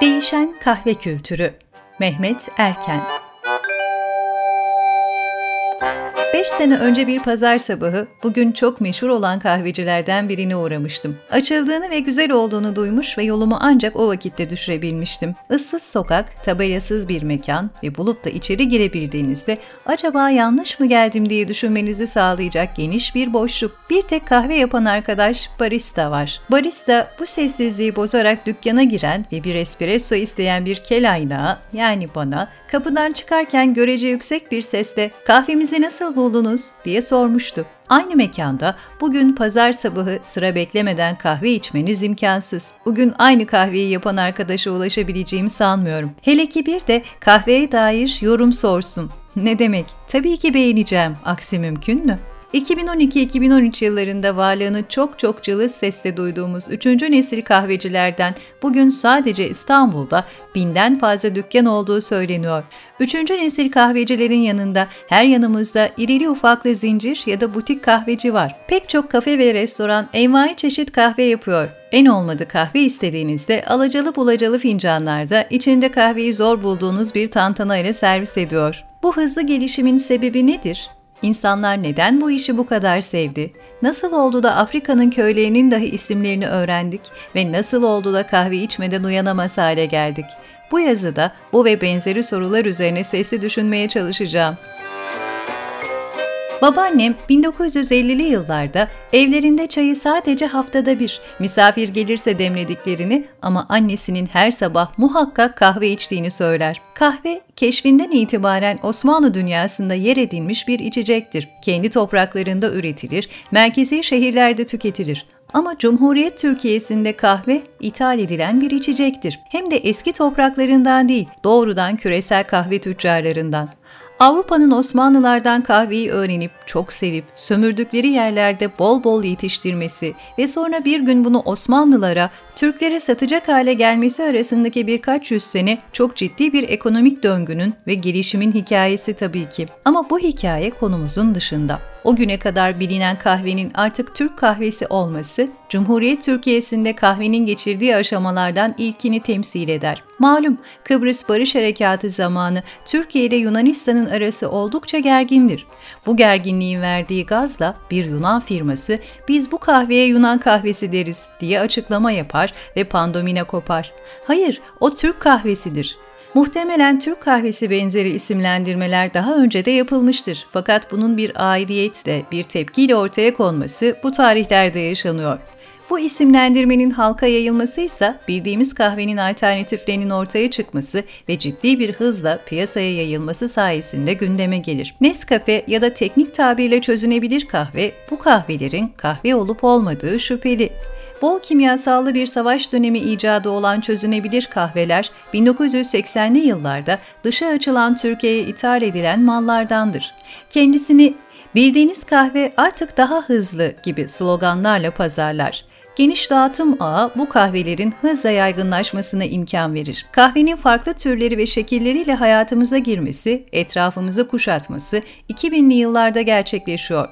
Değişen kahve kültürü Mehmet Erken 5 sene önce bir pazar sabahı bugün çok meşhur olan kahvecilerden birine uğramıştım. Açıldığını ve güzel olduğunu duymuş ve yolumu ancak o vakitte düşürebilmiştim. Issız sokak, tabelasız bir mekan ve bulup da içeri girebildiğinizde acaba yanlış mı geldim diye düşünmenizi sağlayacak geniş bir boşluk. Bir tek kahve yapan arkadaş barista var. Barista bu sessizliği bozarak dükkana giren ve bir espresso isteyen bir kelaynağa yani bana kapıdan çıkarken görece yüksek bir sesle kahvemizi nasıl buldunuz diye sormuştu. Aynı mekanda bugün pazar sabahı sıra beklemeden kahve içmeniz imkansız. Bugün aynı kahveyi yapan arkadaşa ulaşabileceğimi sanmıyorum. Hele ki bir de kahveye dair yorum sorsun. Ne demek? Tabii ki beğeneceğim. Aksi mümkün mü? 2012-2013 yıllarında varlığını çok çok cılız sesle duyduğumuz 3. nesil kahvecilerden bugün sadece İstanbul'da binden fazla dükkan olduğu söyleniyor. 3. nesil kahvecilerin yanında her yanımızda irili ufaklı zincir ya da butik kahveci var. Pek çok kafe ve restoran envai çeşit kahve yapıyor. En olmadı kahve istediğinizde alacalı bulacalı fincanlarda içinde kahveyi zor bulduğunuz bir tantana ile servis ediyor. Bu hızlı gelişimin sebebi nedir? İnsanlar neden bu işi bu kadar sevdi? Nasıl oldu da Afrika'nın köylerinin dahi isimlerini öğrendik ve nasıl oldu da kahve içmeden uyanamaz hale geldik? Bu yazıda bu ve benzeri sorular üzerine sesli düşünmeye çalışacağım. Babaannem 1950'li yıllarda evlerinde çayı sadece haftada bir, misafir gelirse demlediklerini ama annesinin her sabah muhakkak kahve içtiğini söyler. Kahve, keşfinden itibaren Osmanlı dünyasında yer edinmiş bir içecektir. Kendi topraklarında üretilir, merkezi şehirlerde tüketilir. Ama Cumhuriyet Türkiye'sinde kahve ithal edilen bir içecektir. Hem de eski topraklarından değil, doğrudan küresel kahve tüccarlarından. Avrupa'nın Osmanlılardan kahveyi öğrenip, çok sevip, sömürdükleri yerlerde bol bol yetiştirmesi ve sonra bir gün bunu Osmanlılara, Türklere satacak hale gelmesi arasındaki birkaç yüz sene çok ciddi bir ekonomik döngünün ve gelişimin hikayesi tabii ki. Ama bu hikaye konumuzun dışında. O güne kadar bilinen kahvenin artık Türk kahvesi olması, Cumhuriyet Türkiye'sinde kahvenin geçirdiği aşamalardan ilkini temsil eder. Malum Kıbrıs Barış Harekatı zamanı Türkiye ile Yunanistan'ın arası oldukça gergindir. Bu gerginliğin verdiği gazla bir Yunan firması biz bu kahveye Yunan kahvesi deriz diye açıklama yapar ve pandomine kopar. Hayır, o Türk kahvesidir. Muhtemelen Türk kahvesi benzeri isimlendirmeler daha önce de yapılmıştır. Fakat bunun bir aidiyetle, bir tepkiyle ortaya konması bu tarihlerde yaşanıyor. Bu isimlendirmenin halka yayılması ise bildiğimiz kahvenin alternatiflerinin ortaya çıkması ve ciddi bir hızla piyasaya yayılması sayesinde gündeme gelir. Nescafe ya da teknik tabirle çözünebilir kahve, bu kahvelerin kahve olup olmadığı şüpheli. Bol kimyasallı bir savaş dönemi icadı olan çözünebilir kahveler 1980'li yıllarda dışa açılan Türkiye'ye ithal edilen mallardandır. Kendisini bildiğiniz kahve artık daha hızlı gibi sloganlarla pazarlar. Geniş dağıtım ağı bu kahvelerin hızla yaygınlaşmasına imkan verir. Kahvenin farklı türleri ve şekilleriyle hayatımıza girmesi, etrafımızı kuşatması 2000'li yıllarda gerçekleşiyor.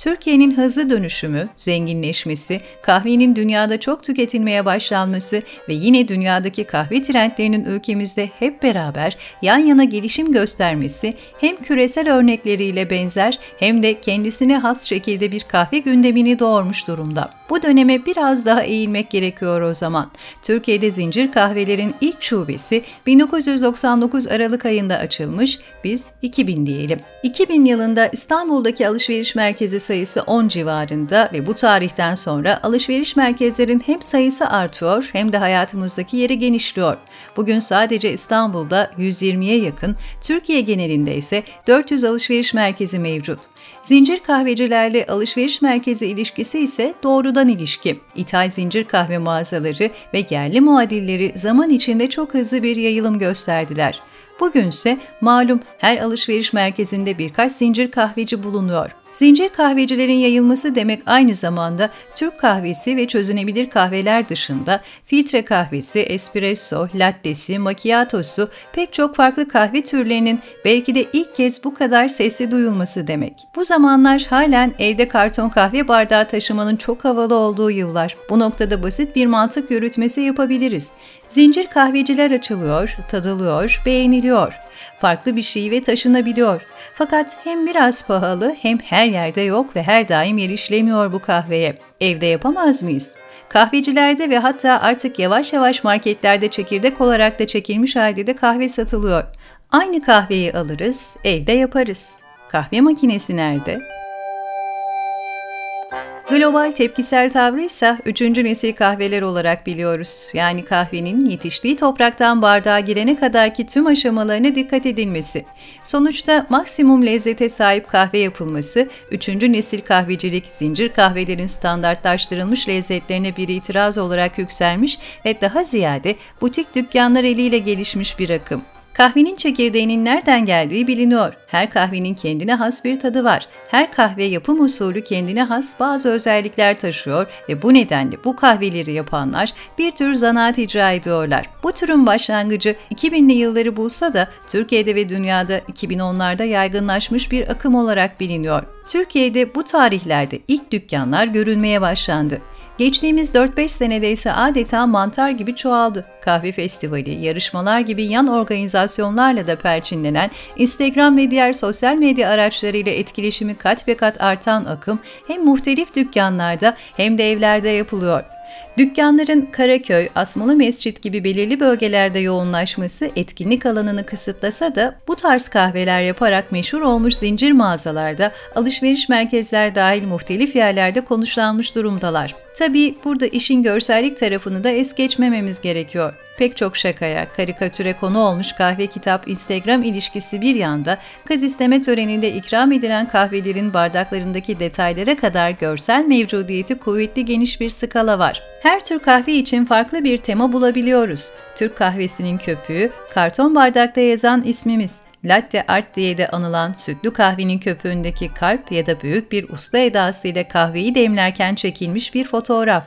Türkiye'nin hızlı dönüşümü, zenginleşmesi, kahvenin dünyada çok tüketilmeye başlanması ve yine dünyadaki kahve trendlerinin ülkemizde hep beraber yan yana gelişim göstermesi hem küresel örnekleriyle benzer hem de kendisine has şekilde bir kahve gündemini doğurmuş durumda. Bu döneme biraz daha eğilmek gerekiyor o zaman. Türkiye'de zincir kahvelerin ilk şubesi 1999 Aralık ayında açılmış, biz 2000 diyelim. 2000 yılında İstanbul'daki alışveriş merkezi sayısı 10 civarında ve bu tarihten sonra alışveriş merkezlerin hem sayısı artıyor hem de hayatımızdaki yeri genişliyor. Bugün sadece İstanbul'da 120'ye yakın, Türkiye genelinde ise 400 alışveriş merkezi mevcut. Zincir kahvecilerle alışveriş merkezi ilişkisi ise doğrudan ilişki. İthal zincir kahve mağazaları ve yerli muadilleri zaman içinde çok hızlı bir yayılım gösterdiler. Bugünse malum her alışveriş merkezinde birkaç zincir kahveci bulunuyor. Zincir kahvecilerin yayılması demek aynı zamanda Türk kahvesi ve çözünebilir kahveler dışında filtre kahvesi, espresso, lattesi, macchiatosu pek çok farklı kahve türlerinin belki de ilk kez bu kadar sesli duyulması demek. Bu zamanlar halen evde karton kahve bardağı taşımanın çok havalı olduğu yıllar. Bu noktada basit bir mantık yürütmesi yapabiliriz. Zincir kahveciler açılıyor, tadılıyor, beğeniliyor. Farklı bir şey ve taşınabiliyor. Fakat hem biraz pahalı hem her yerde yok ve her daim yer işlemiyor bu kahveye. Evde yapamaz mıyız? Kahvecilerde ve hatta artık yavaş yavaş marketlerde çekirdek olarak da çekilmiş halde de kahve satılıyor. Aynı kahveyi alırız, evde yaparız. Kahve makinesi nerede? Global tepkisel tavrı ise üçüncü nesil kahveler olarak biliyoruz. Yani kahvenin yetiştiği topraktan bardağa girene kadarki tüm aşamalarına dikkat edilmesi. Sonuçta maksimum lezzete sahip kahve yapılması, üçüncü nesil kahvecilik, zincir kahvelerin standartlaştırılmış lezzetlerine bir itiraz olarak yükselmiş ve daha ziyade butik dükkanlar eliyle gelişmiş bir akım. Kahvenin çekirdeğinin nereden geldiği biliniyor. Her kahvenin kendine has bir tadı var. Her kahve yapım usulü kendine has bazı özellikler taşıyor ve bu nedenle bu kahveleri yapanlar bir tür zanaat icra ediyorlar. Bu türün başlangıcı 2000'li yılları bulsa da Türkiye'de ve dünyada 2010'larda yaygınlaşmış bir akım olarak biliniyor. Türkiye'de bu tarihlerde ilk dükkanlar görülmeye başlandı. Geçtiğimiz 4-5 senede ise adeta mantar gibi çoğaldı. Kahve festivali, yarışmalar gibi yan organizasyonlarla da perçinlenen Instagram ve diğer sosyal medya araçlarıyla etkileşimi kat be kat artan akım hem muhtelif dükkanlarda hem de evlerde yapılıyor. Dükkanların Karaköy, Asmalı Mescit gibi belirli bölgelerde yoğunlaşması etkinlik alanını kısıtlasa da bu tarz kahveler yaparak meşhur olmuş zincir mağazalarda, alışveriş merkezler dahil muhtelif yerlerde konuşlanmış durumdalar. Tabii burada işin görsellik tarafını da es geçmememiz gerekiyor. Pek çok şakaya, karikatüre konu olmuş kahve kitap Instagram ilişkisi bir yanda, kız isteme töreninde ikram edilen kahvelerin bardaklarındaki detaylara kadar görsel mevcudiyeti kuvvetli geniş bir skala var. Her tür kahve için farklı bir tema bulabiliyoruz. Türk kahvesinin köpüğü, karton bardakta yazan ismimiz, latte art diye de anılan sütlü kahvenin köpüğündeki kalp ya da büyük bir usta edasıyla kahveyi demlerken çekilmiş bir fotoğraf.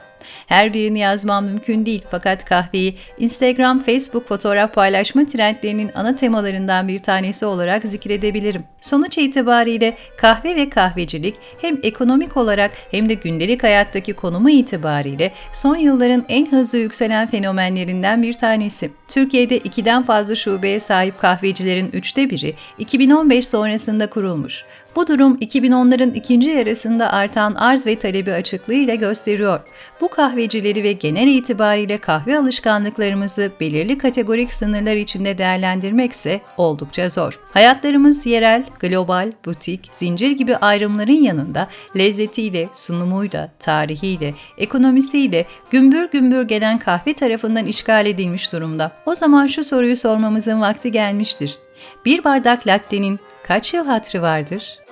Her birini yazmam mümkün değil fakat kahveyi Instagram, Facebook fotoğraf paylaşma trendlerinin ana temalarından bir tanesi olarak zikredebilirim. Sonuç itibariyle kahve ve kahvecilik hem ekonomik olarak hem de gündelik hayattaki konumu itibariyle son yılların en hızlı yükselen fenomenlerinden bir tanesi. Türkiye'de ikiden fazla şubeye sahip kahvecilerin üçte biri 2015 sonrasında kurulmuş. Bu durum 2010'ların ikinci yarısında artan arz ve talebi açıklığıyla gösteriyor. Bu kahvecileri ve genel itibariyle kahve alışkanlıklarımızı belirli kategorik sınırlar içinde değerlendirmekse oldukça zor. Hayatlarımız yerel, global, butik, zincir gibi ayrımların yanında lezzetiyle, sunumuyla, tarihiyle, ekonomisiyle gümbür gümbür gelen kahve tarafından işgal edilmiş durumda. O zaman şu soruyu sormamızın vakti gelmiştir. Bir bardak latte'nin kaç yıl hatrı vardır?